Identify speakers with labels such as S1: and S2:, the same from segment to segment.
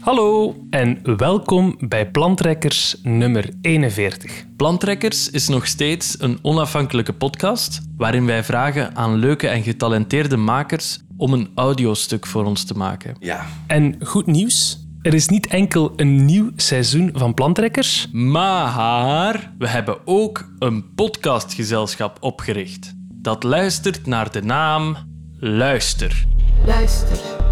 S1: Hallo en welkom bij Plantrekkers nummer 41.
S2: Plantrekkers is nog steeds een onafhankelijke podcast waarin wij vragen aan leuke en getalenteerde makers om een audiostuk voor ons te maken.
S3: Ja.
S1: En goed nieuws, er is niet enkel een nieuw seizoen van Plantrekkers,
S2: Maar we hebben ook een podcastgezelschap opgericht dat luistert naar de naam Luister.
S4: Luister.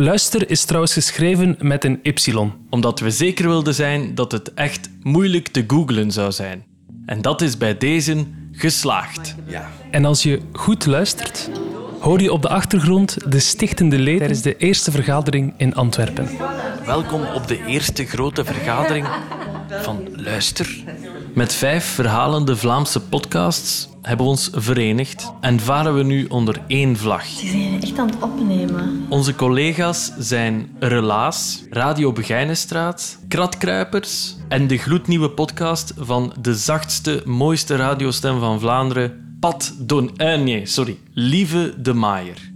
S1: Luister is trouwens geschreven met een Y.
S2: Omdat we zeker wilden zijn dat het echt moeilijk te googlen zou zijn. En dat is bij deze geslaagd.
S3: Ja.
S1: En als je goed luistert, hoor je op de achtergrond de stichtende leden tijdens de eerste vergadering in Antwerpen.
S2: Welkom op de eerste grote vergadering van Luister. Met vijf verhalende Vlaamse podcasts hebben we ons verenigd en varen we nu onder één vlag.
S4: Die zijn echt aan het opnemen.
S2: Onze collega's zijn Relaas, Radio Begijnenstraat, Kratkruipers en de gloednieuwe podcast van de zachtste, mooiste radiostem van Vlaanderen, Pat Don... Eh, nee, sorry. Lieve de Maaier.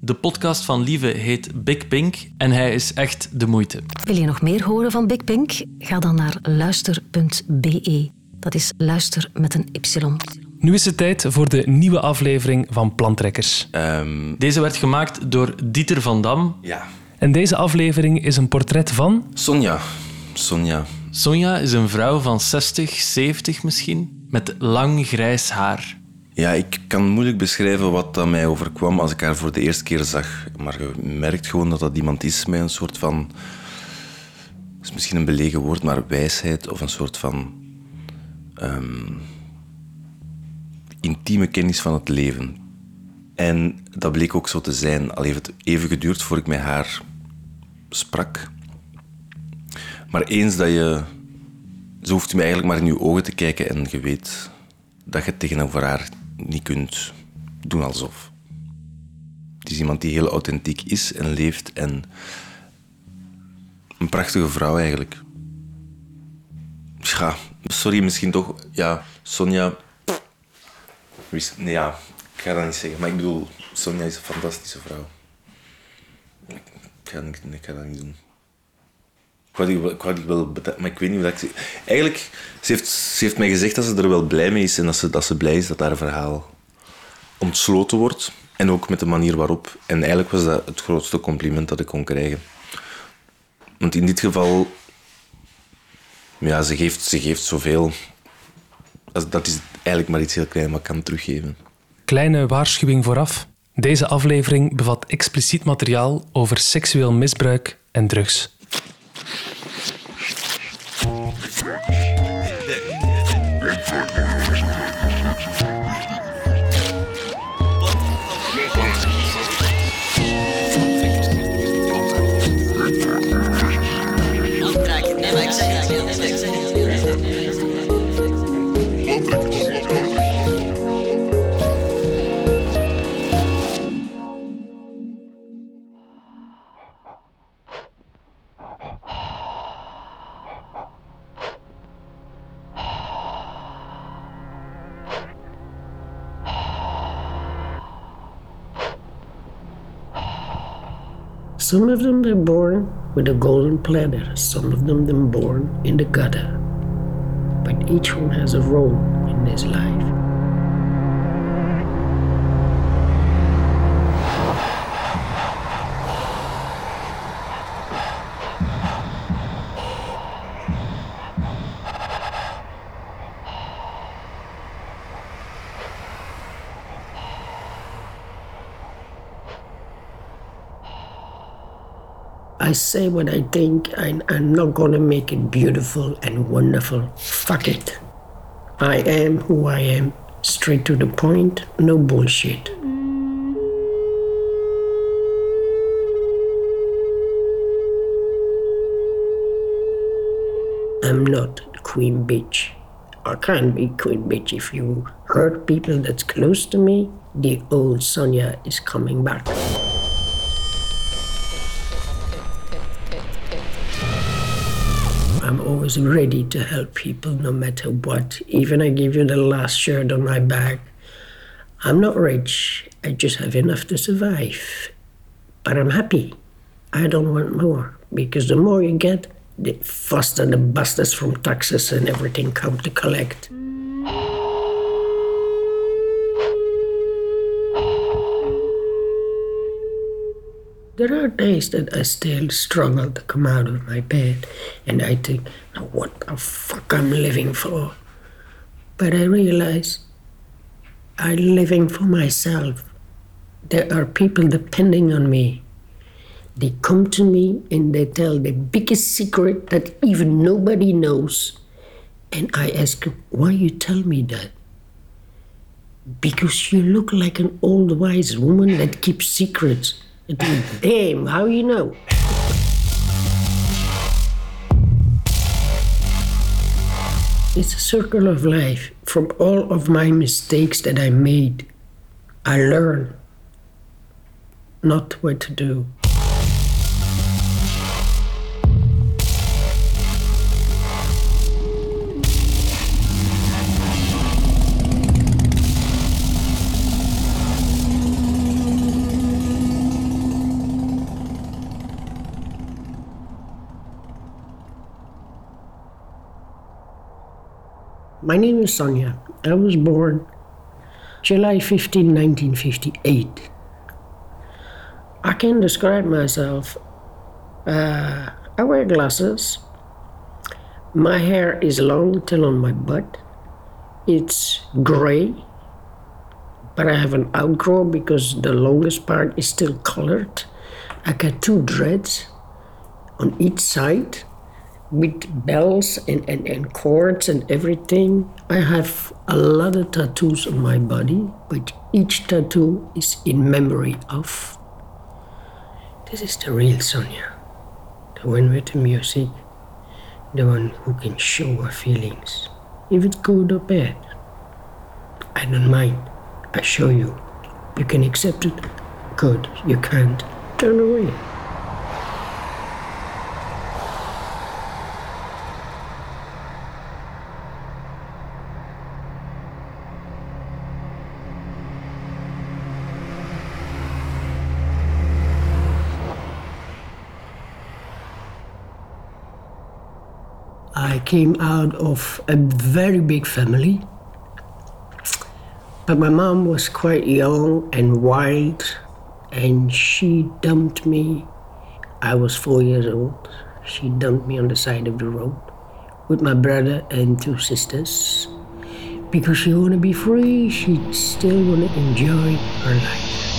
S2: De podcast van Lieve heet Big Pink en hij is echt de moeite.
S5: Wil je nog meer horen van Big Pink? Ga dan naar luister.be. Dat is luister met een Y.
S1: Nu is het tijd voor de nieuwe aflevering van Plantrekkers.
S3: Ehm,
S2: Deze werd gemaakt door Dieter van Dam.
S3: ja.
S1: En deze aflevering is een portret van
S3: Sonja. Sonja.
S2: Sonja is een vrouw van 60, 70 misschien, met lang grijs haar.
S3: Ja, ik kan moeilijk beschrijven wat dat mij overkwam als ik haar voor de eerste keer zag. Maar je merkt gewoon dat dat iemand is met een soort van... Dat is misschien een belegen woord, maar wijsheid of een soort van... ehm, intieme kennis van het leven. En dat bleek ook zo te zijn. Al heeft het even geduurd voor ik met haar sprak. Maar eens dat je... Ze hoeft me eigenlijk maar in je ogen te kijken en je weet dat je tegenover haar niet kunt doen alsof. Het is iemand die heel authentiek is en leeft en een prachtige vrouw eigenlijk. Ja, sorry, misschien toch... Ja, Sonja... Nee, ja, ik ga dat niet zeggen. Maar ik bedoel, Sonja is een fantastische vrouw. Ik ga, dat niet doen. Ik wou die, ik wou wel maar ik weet niet wat ik. Eigenlijk, ze heeft, ze heeft mij gezegd dat ze er wel blij mee is en dat ze, dat ze blij is dat haar verhaal ontsloten wordt. En ook met de manier waarop. En eigenlijk was dat het grootste compliment dat ik kon krijgen. Want in dit geval, ja, ze geeft, ze geeft zoveel. Dat is eigenlijk maar iets heel kleins, maar ik kan teruggeven.
S1: Kleine waarschuwing vooraf. Deze aflevering bevat expliciet materiaal over seksueel misbruik en drugs.
S6: Some of them they're born with a golden platter, some of them they're born in the gutter. But each one has a role in this life. I say what I think, and I'm not gonna make it beautiful and wonderful. Fuck it. I am who I am, straight to the point, no bullshit. I'm not queen bitch. I can't be queen bitch if you hurt people that's close to me. The old Sonia is coming back. I'm ready to help people no matter what. Even I give you the last shirt on my back. I'm not rich I just have enough to survive. But I'm happy. I don't want more because the more you get, the faster the bastards from taxes and everything come to collect. There are days that I still struggle to come out of my bed and I think, now what the fuck I'm living for? But I realize I'm living for myself. There are people depending on me. They come to me and they tell the biggest secret that even nobody knows. And I ask them, why you tell me that? Because you look like an old wise woman that keeps secrets. Damn, how you know? It's a circle of life. From all of my mistakes that I made, I learn not what to do. My name is Sonia. I was born July 15, 1958. I can describe myself. Uh, I wear glasses. My hair is long till on my butt. It's gray, but I have an outgrow because the longest part is still colored. I got two dreads on each side with bells and, and, and cords and everything. I have a lot of tattoos on my body, but each tattoo is in memory of. This is the real Sonia, the one with the music, the one who can show her feelings, if it's good or bad. I don't mind. I show you. You can accept it. Good. You can't. Turn away. I came out of a very big family. But my mom was quite young and wild, and she dumped me. I was four years old. She dumped me on the side of the road with my brother and two sisters because she wanted to be free. She still wanted to enjoy her life.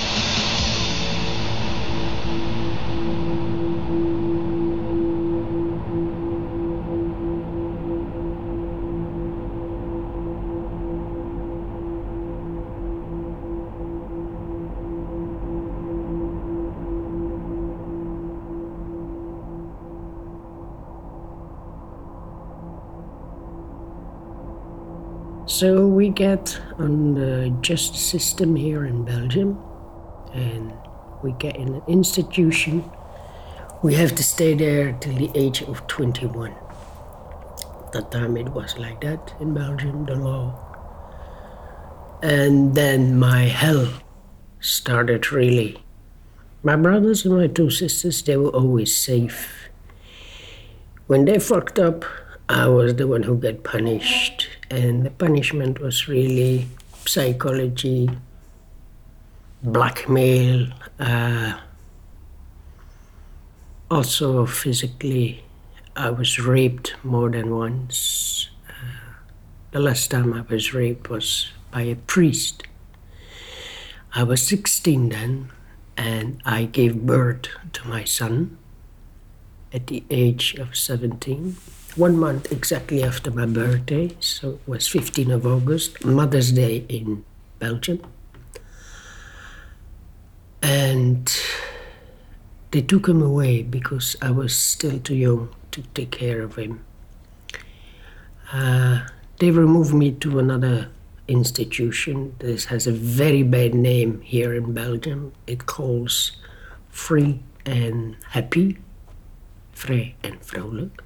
S6: So we get on the uh, justice system here in Belgium, and we get in an institution. We have to stay there till the age of 21. That time it was like that in Belgium, the law. And then my hell started really. My brothers and my two sisters, they were always safe. When they fucked up, I was the one who got punished, and the punishment was really psychology, blackmail, uh, also physically. I was raped more than once. Uh, the last time I was raped was by a priest. I was 16 then, and I gave birth to my son at the age of 17 one month exactly after my birthday, so it was 15 of August, Mother's Day in Belgium. And they took him away because I was still too young to take care of him. Uh, they removed me to another institution. This has a very bad name here in Belgium. It calls Free and Happy, Vrij en Vrolijk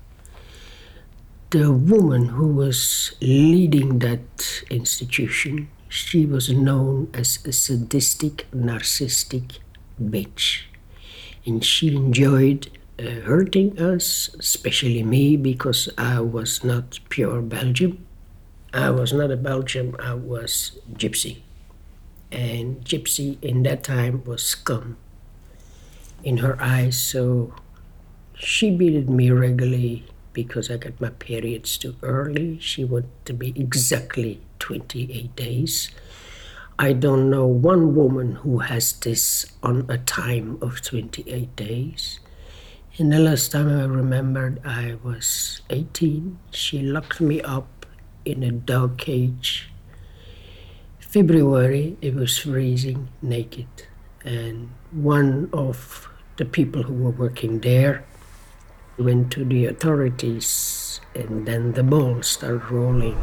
S6: the woman who was leading that institution, she was known as a sadistic, narcissistic bitch. And she enjoyed uh, hurting us, especially me, because I was not pure Belgium. I was not a Belgian, I was gypsy. And gypsy in that time was scum in her eyes, so she beated me regularly because I got my periods too early. She wanted to be exactly 28 days. I don't know one woman who has this on a time of 28 days. And the last time I remembered, I was 18. She locked me up in a dog cage. February, it was freezing, naked. And one of the people who were working there went to the authorities, and then the ball started rolling.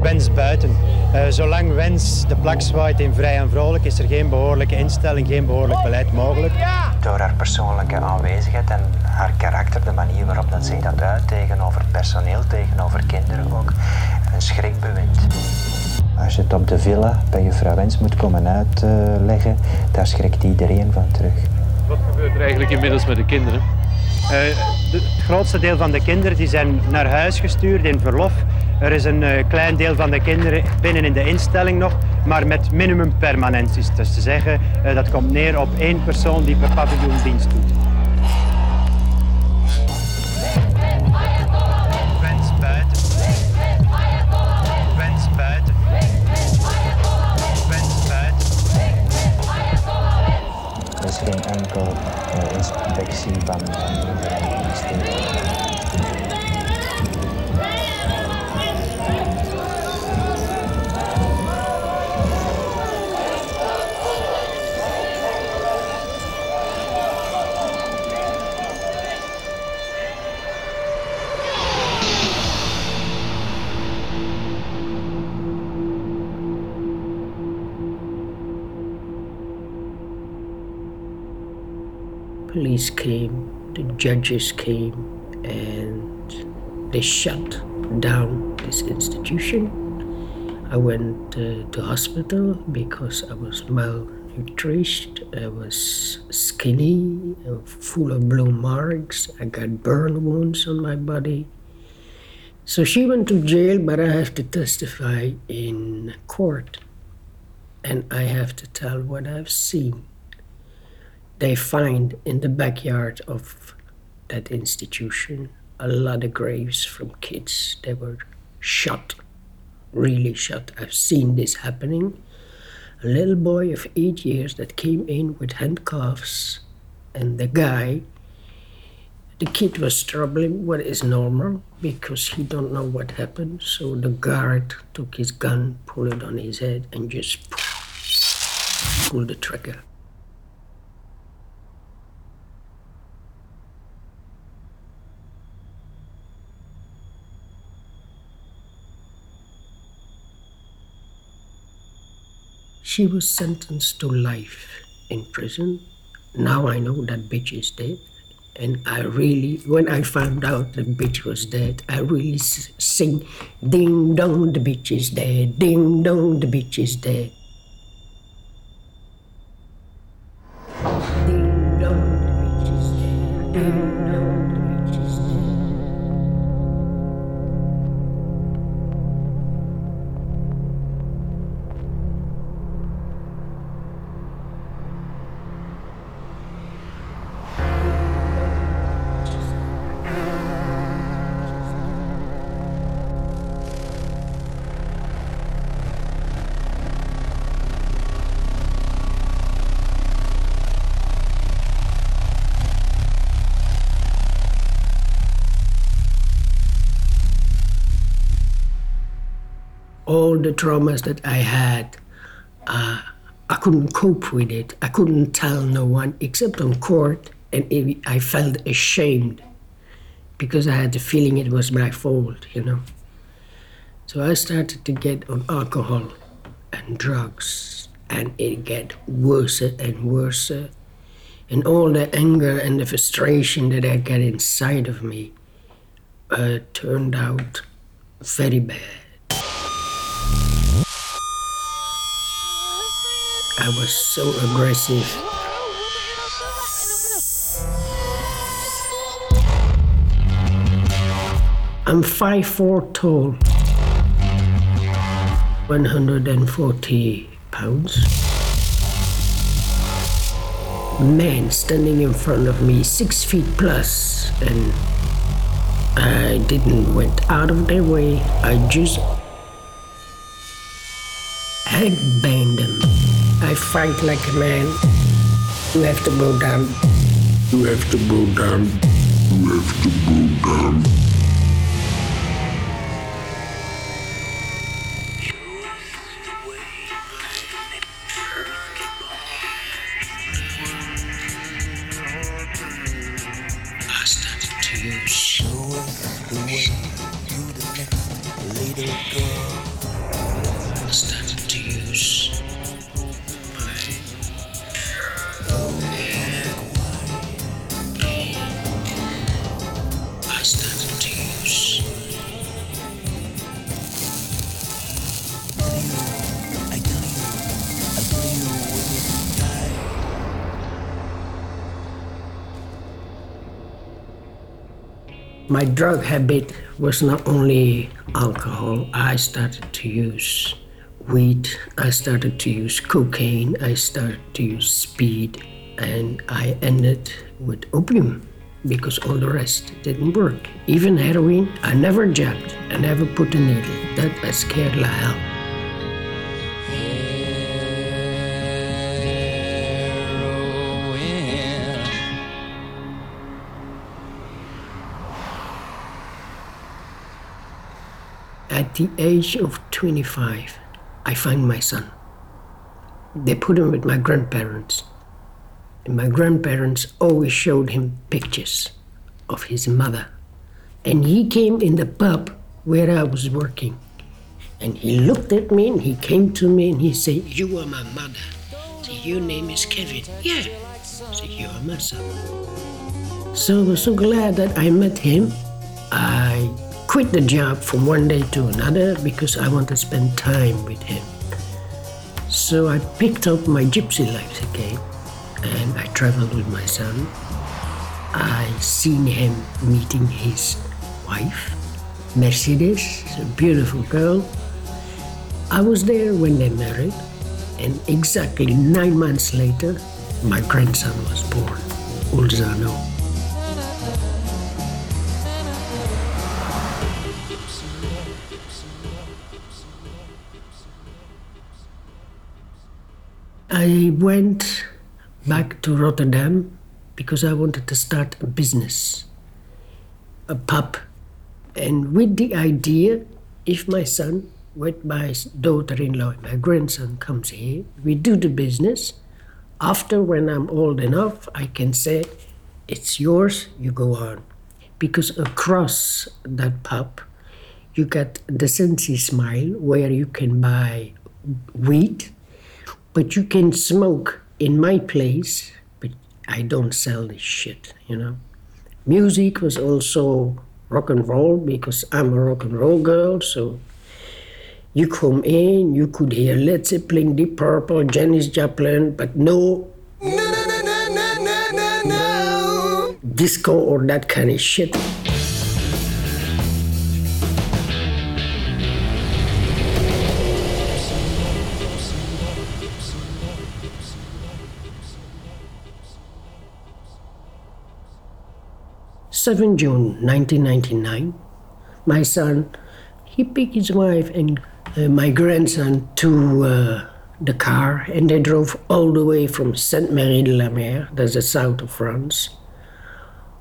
S7: Wens buiten. Uh, zolang Wens de plak zwaait in vrij en vrolijk, is er geen behoorlijke instelling, geen behoorlijk beleid mogelijk.
S8: Door haar persoonlijke aanwezigheid en haar karakter, de manier waarop dat zij dat uit tegenover personeel, tegenover kinderen ook, een schrikbewind. Als je het op de villa bij juffrouw Wens moet komen uitleggen, daar schrikt iedereen van terug.
S9: Wat gebeurt er eigenlijk inmiddels met de kinderen?
S7: Uh, de, het grootste deel van de kinderen die zijn naar huis gestuurd in verlof. Er is een uh, klein deel van de kinderen binnen in de instelling nog, maar met minimum permanenties. Dus te zeggen, uh, dat komt neer op één persoon die per paviljoen dienst doet.
S6: Judges came, and they shut down this institution. I went uh, to hospital because I was malnourished. I was skinny, uh, full of blue marks. I got burn wounds on my body. So she went to jail, but I have to testify in court. And I have to tell what I've seen they find in the backyard of that institution a lot of graves from kids. They were shot, really shot. I've seen this happening. A little boy of eight years that came in with handcuffs, and the guy, the kid was struggling, what is normal, because he don't know what happened. So the guard took his gun, pulled it on his head, and just pulled the trigger. She was sentenced to life in prison. Now I know that bitch is dead. And I really, when I found out the bitch was dead, I really sing, Ding dong, the bitch is dead. Ding dong, the bitch is dead. Ding dong, the bitch is dead. Ding all the traumas that I had, uh, I couldn't cope with it. I couldn't tell no one except on court, and it, I felt ashamed because I had the feeling it was my fault, you know. So I started to get on alcohol and drugs, and it get worse and worse. And all the anger and the frustration that I get inside of me uh, turned out very bad. I was so aggressive. I'm five four tall, 140 pounds. Man standing in front of me, six feet plus, and I didn't went out of their way. I just head banged them. I fight like a man. You have to go down. You have to go down. You have to go down. My drug habit was not only alcohol, I started to use weed, I started to use cocaine, I started to use speed, and I ended with opium because all the rest didn't work. Even heroin, I never jabbed, I never put a needle. That scared like hell. At the age of 25, I find my son. They put him with my grandparents. And my grandparents always showed him pictures of his mother. And he came in the pub where I was working. And he looked at me and he came to me and he said, You are my mother. Said, Your name is Kevin. Yeah. So You are my son. So I was so glad that I met him. I quit the job from one day to another because I want to spend time with him. So I picked up my gypsy life again and I traveled with my son. I seen him meeting his wife, Mercedes, a beautiful girl. I was there when they married, and exactly nine months later, my grandson was born, Ulzano. I went back to Rotterdam because I wanted to start a business, a pub. And with the idea, if my son, with my daughter in law, my grandson comes here, we do the business. After, when I'm old enough, I can say, it's yours, you go on. Because across that pub, you get the Sensi Smile, where you can buy weed, but you can smoke in my place, but I don't sell this shit, you know. Music was also rock and roll because I'm a rock and roll girl, so you come in, you could hear Led Zeppelin, Deep Purple, Janis Joplin, but no disco or that kind of shit. Seven June 1999, my son, he picked his wife and uh, my grandson to uh, the car, and they drove all the way from Saintes-Maries-de-la-Mer, that's the south of France,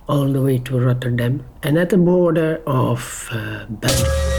S6: all the way to Rotterdam, and at the border of uh, Belgium.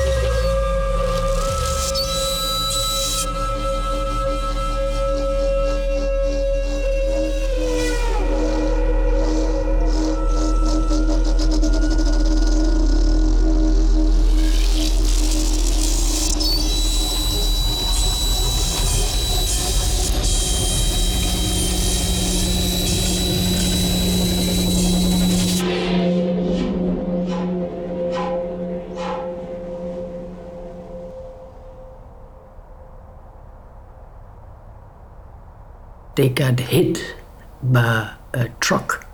S6: They got hit by a truck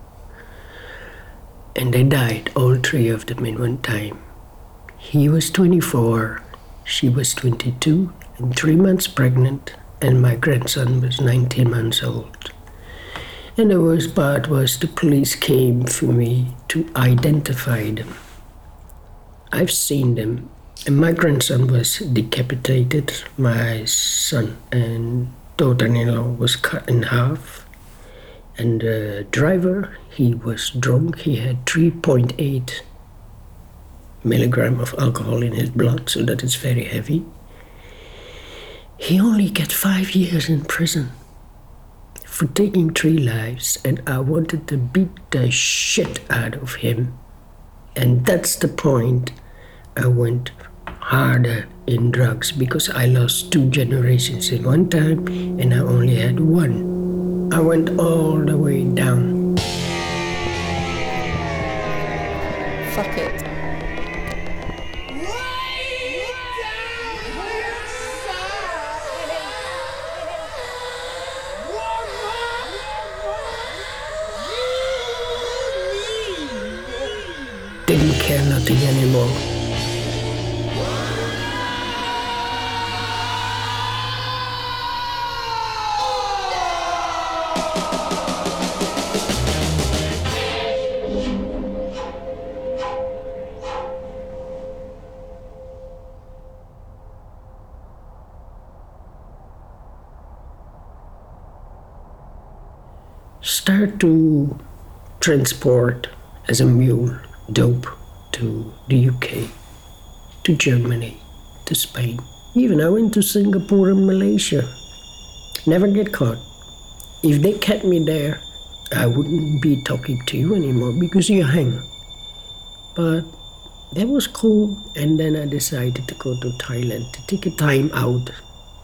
S6: and they died, all three of them in one time. He was 24, she was 22, and three months pregnant, and my grandson was 19 months old. And the worst part was the police came for me to identify them. I've seen them, and my grandson was decapitated. My son and daughter-in-law was cut in half. And the driver, he was drunk. He had 3.8 milligram of alcohol in his blood, so that is very heavy. He only get five years in prison for taking three lives, and I wanted to beat the shit out of him. And that's the point I went harder in drugs because I lost two generations in one time and I only had one. I went all the way down.
S4: Fuck it.
S6: Transport as a mule dope to the UK, to Germany, to Spain. Even I went to Singapore and Malaysia. Never get caught. If they kept me there, I wouldn't be talking to you anymore because you hang. But that was cool. And then I decided to go to Thailand to take a time out.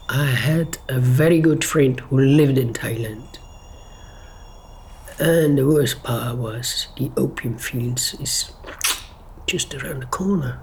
S6: I had a very good friend who lived in Thailand. And the worst part was the opium fields is just around the corner.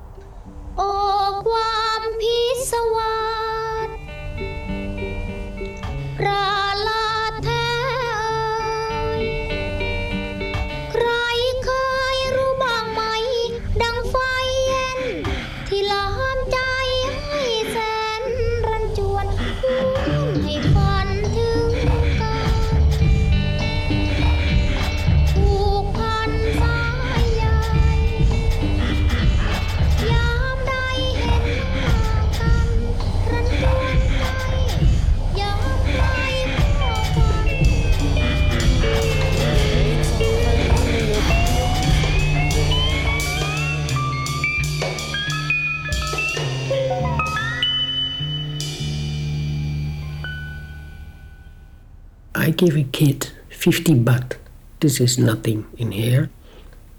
S6: Gave a kid 50 baht. This is nothing in here.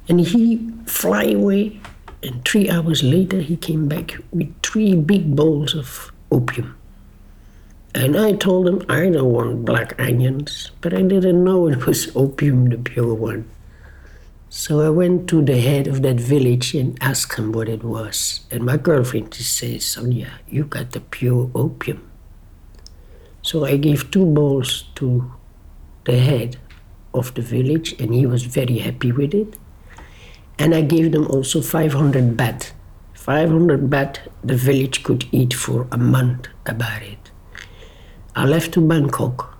S6: And he fly away. And three hours later, he came back with three big bowls of opium. And I told him I don't want black onions, but I didn't know it was opium, the pure one. So I went to the head of that village and asked him what it was. And my girlfriend just says, Sonia, you got the pure opium. So I gave two bowls to the head of the village, and he was very happy with it. And I gave them also 500 baht. 500 baht the village could eat for a month about it. I left to Bangkok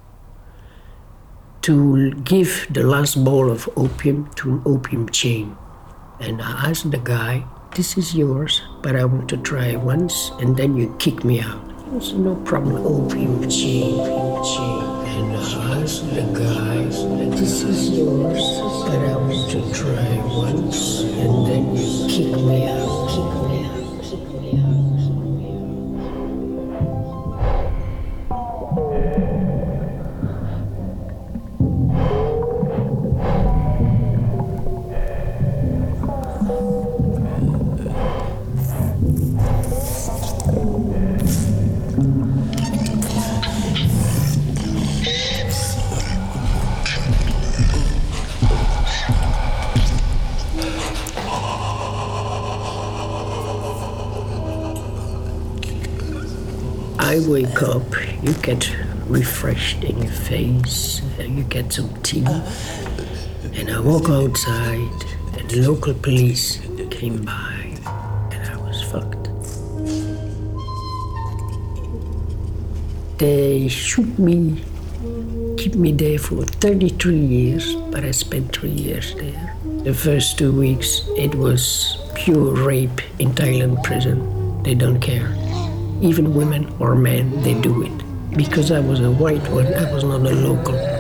S6: to give the last bowl of opium to an opium chain. And I asked the guy, This is yours, but I want to try once, and then you kick me out. Said, No problem, opium chain, opium chain. And I asked the guy, This is yours, but I want to try once, and then you kick me out, kick me out, get refreshed in your face, you get some tea. And I walk outside, and the local police came by, and I was fucked. They shoot me, keep me there for 33 years, but I spent three years there. The first two weeks, it was pure rape in Thailand prison. They don't care. Even women or men, they do it. Because I was a white one, I was not a local.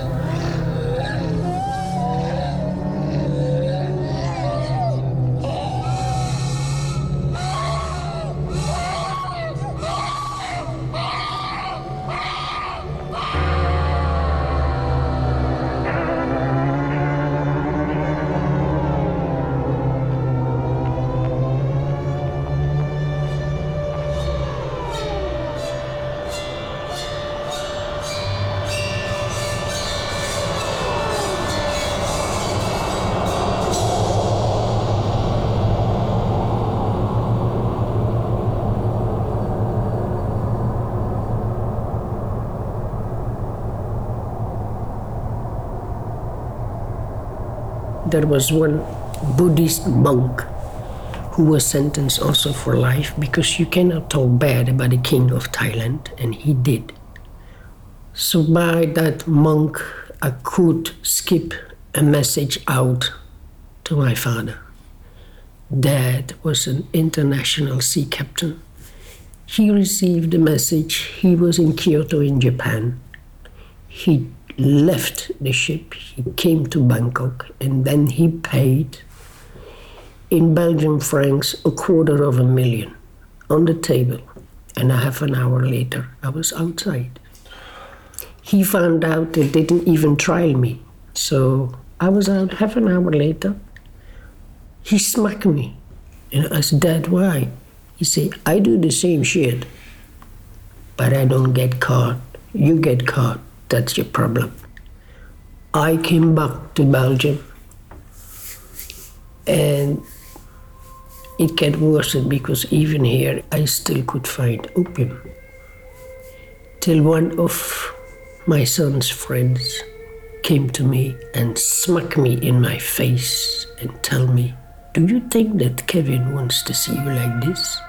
S6: There was one Buddhist monk who was sentenced also for life because you cannot talk bad about the king of Thailand, and he did. So by that monk, I could skip a message out to my father. Dad was an international sea captain. He received a message. He was in Kyoto in Japan. He left the ship, he came to Bangkok, and then he paid in Belgian francs a quarter of a million on the table. And a half an hour later, I was outside. He found out they didn't even trial me. So I was out half an hour later. He smacked me. And I said, Dad, why? He said, I do the same shit, but I don't get caught. You get caught. That's your problem. I came back to Belgium and it got worse because even here I still could find opium. Till one of my son's friends came to me and smacked me in my face and tell me, Do you think that Kevin wants to see you like this?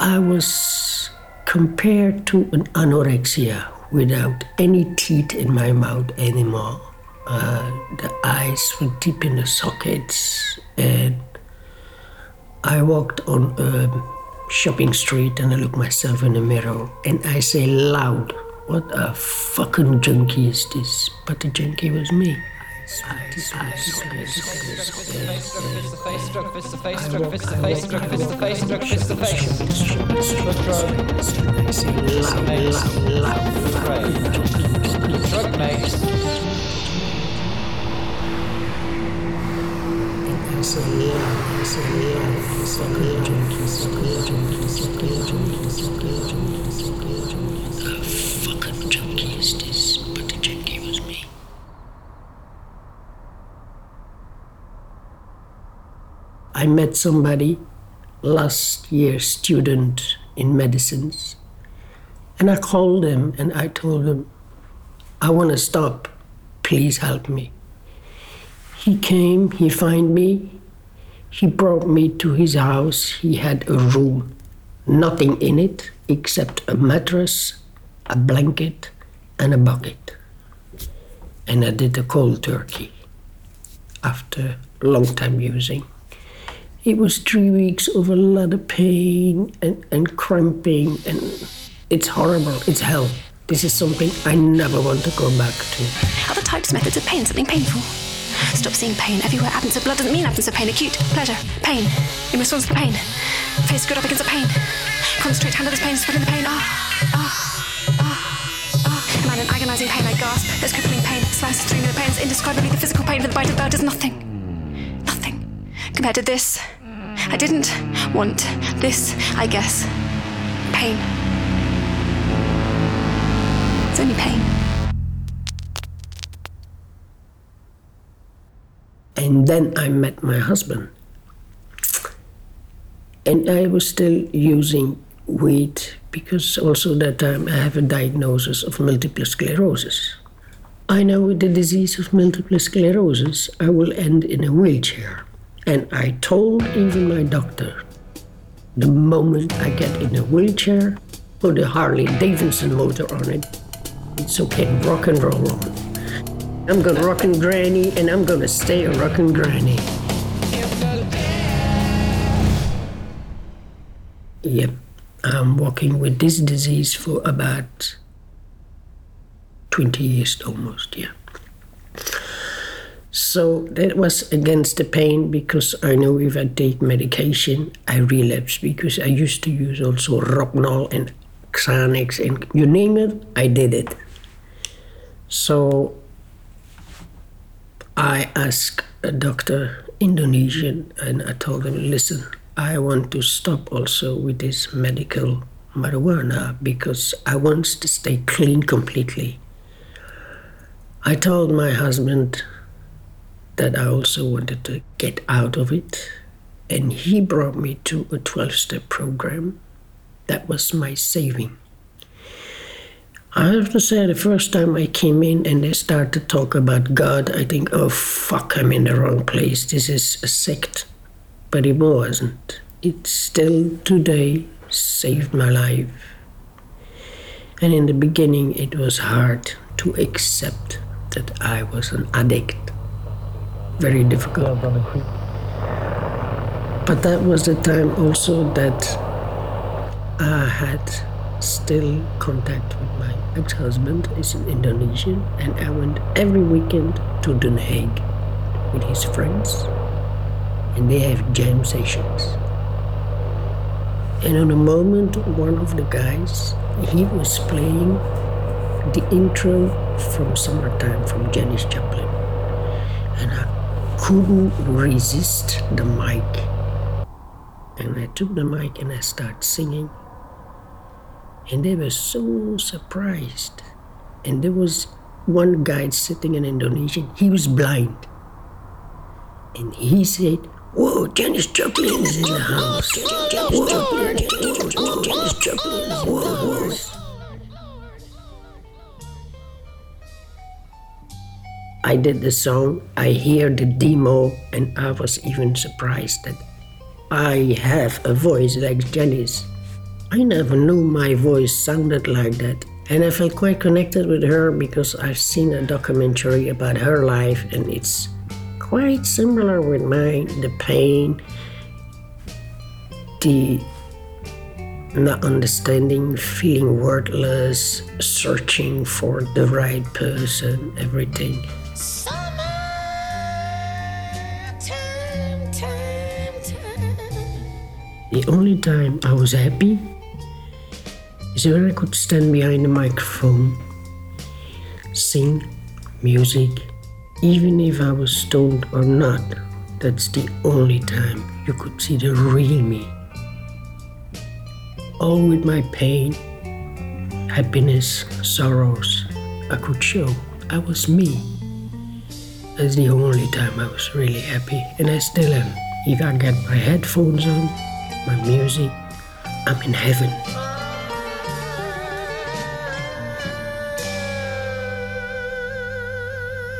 S6: I was compared to an anorexia without any teeth in my mouth anymore. Uh, the eyes were deep in the sockets, and I walked on a shopping street and I looked myself in the mirror and I say loud, What a fucking junkie is this? But the junkie was me. Fucking junkie is this? But the junkie was me. I met somebody last year, student in medicines, and I called him and I told him, I want to stop. Please help me. He came, he found me, he brought me to his house. He had a room, nothing in it except a mattress, a blanket, and a bucket. And I did a cold turkey after long time using. It was three weeks of a lot of pain and, and cramping, and it's horrible. It's hell. This is something I never want to go back to.
S10: Other types, methods of pain, something painful. Stop seeing pain everywhere. Absence of blood doesn't mean absence of pain. Acute, pleasure, pain. In response to pain. Face good up against the pain. Concentrate, handle this pain, spreading the pain. Ah, ah, ah, ah. Man in agonizing pain, I gasp. There's crippling pain. Slices through me. The pain is indescribably the physical pain of the bite of bird is. Nothing. Compared to this. I didn't want this, I guess. Pain. It's only pain.
S6: And then I met my husband. And I was still using weed because also that time I have a diagnosis of multiple sclerosis. I know with the disease of multiple sclerosis, I will end in a wheelchair. And I told even my doctor, the moment I get in a wheelchair, put a Harley Davidson motor on it, it's okay, rock and roll on. I'm gonna rock and granny, and I'm gonna stay a rock and granny. Yep, I'm walking with this disease for about 20 years almost, yeah. So that was against the pain because I know if I take medication, I relapse because I used to use also Rohypnol and Xanax and you name it, I did it. So I asked a doctor, Indonesian, and I told him, listen, I want to stop also with this medical marijuana because I want to stay clean completely. I told my husband that I also wanted to get out of it, and he brought me to a 12 step program. That was my saving. I have to say, the first time I came in and they started to talk about God, I think, oh fuck, I'm in the wrong place. This is a sect. But it wasn't. It still today saved my life. And in the beginning, it was hard to accept that I was an addict. Very difficult. But that was the time also that I had still contact with my ex-husband He's an Indonesian and I went every weekend to Den Haag with his friends and they have jam sessions. And on a moment one of the guys he was playing the intro from Summertime from Janis Joplin. And I couldn't resist the mic. And I took the mic and I started singing and they were so surprised. And there was one guy sitting in Indonesian, he was blind. And he said, Whoa, Janis Joplin is in the house. Whoa, Janis Joplin. Whoa, whoa. I did the song, I hear the demo, and I was even surprised that I have a voice like Janis'. I never knew my voice sounded like that. And I felt quite connected with her because I've seen a documentary about her life and it's quite similar with mine the pain, the not understanding, feeling worthless, searching for the right person, everything. The only time I was happy is when I could stand behind a microphone, sing music, even if I was stoned or not. That's the only time you could see the real me. All with my pain, happiness, sorrows, I could show I was me. That's the only time I was really happy, and I still am. If I get my headphones on, my music, I'm in heaven.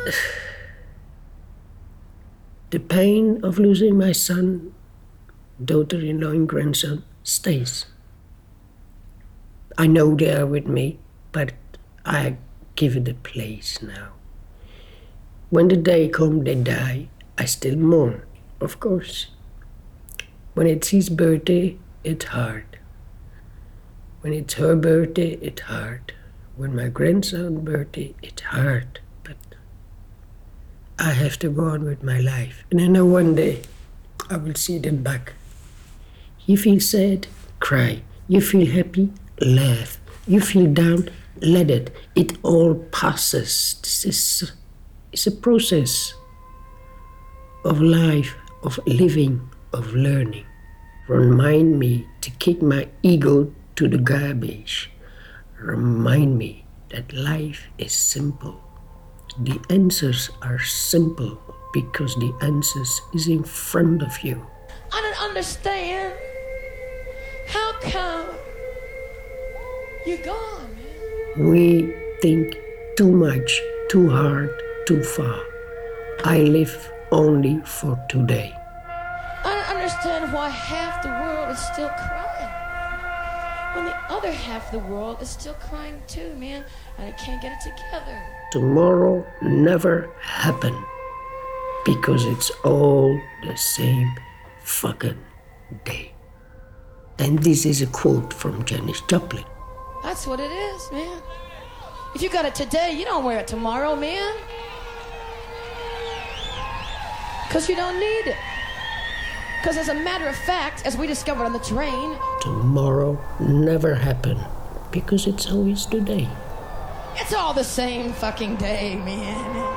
S6: the pain of losing my son, daughter in law, and grandson stays. I know they are with me, but I give it a place now. When the day comes, they die, I still mourn, of course. When it's his birthday, it's hard. When it's her birthday, it's hard. When my grandson's birthday, it's hard. But I have to go on with my life. And I know one day I will see them back. You feel sad? Cry. You feel happy? Laugh. You feel down? Let it. It all passes. This is it's a process of life, of living, of learning. Remind me to kick my ego to the garbage. Remind me that life is simple. The answers are simple because the answers is in front of you.
S11: I don't understand. How come
S12: You're gone, man.
S6: We think too much, too hard, too far. I live only for today.
S12: Understand why half the world is still crying. When the other half of the world is still crying too, man. And I can't get it together.
S6: Tomorrow never happened because it's all the same fucking day. And this is a quote from Janis Joplin.
S12: That's what it is, man. If you got it today, you don't wear it tomorrow, man. Because you don't need it. Because as a matter of fact, as we discovered on the train,
S6: Tomorrow never happened because it's always today.
S12: it's all the same fucking day, man.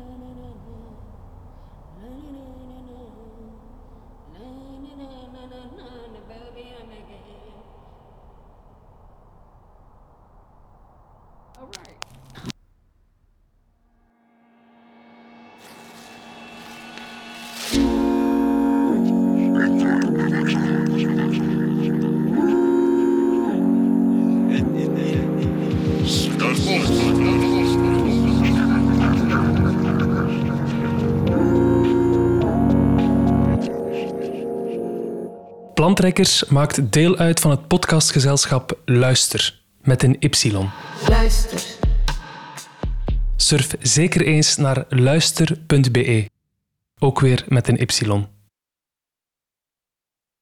S1: Plantrekkers maakt deel uit van het podcastgezelschap Luister met een Y.
S12: Luister.
S1: Surf zeker eens naar luister.be, ook weer met een Y.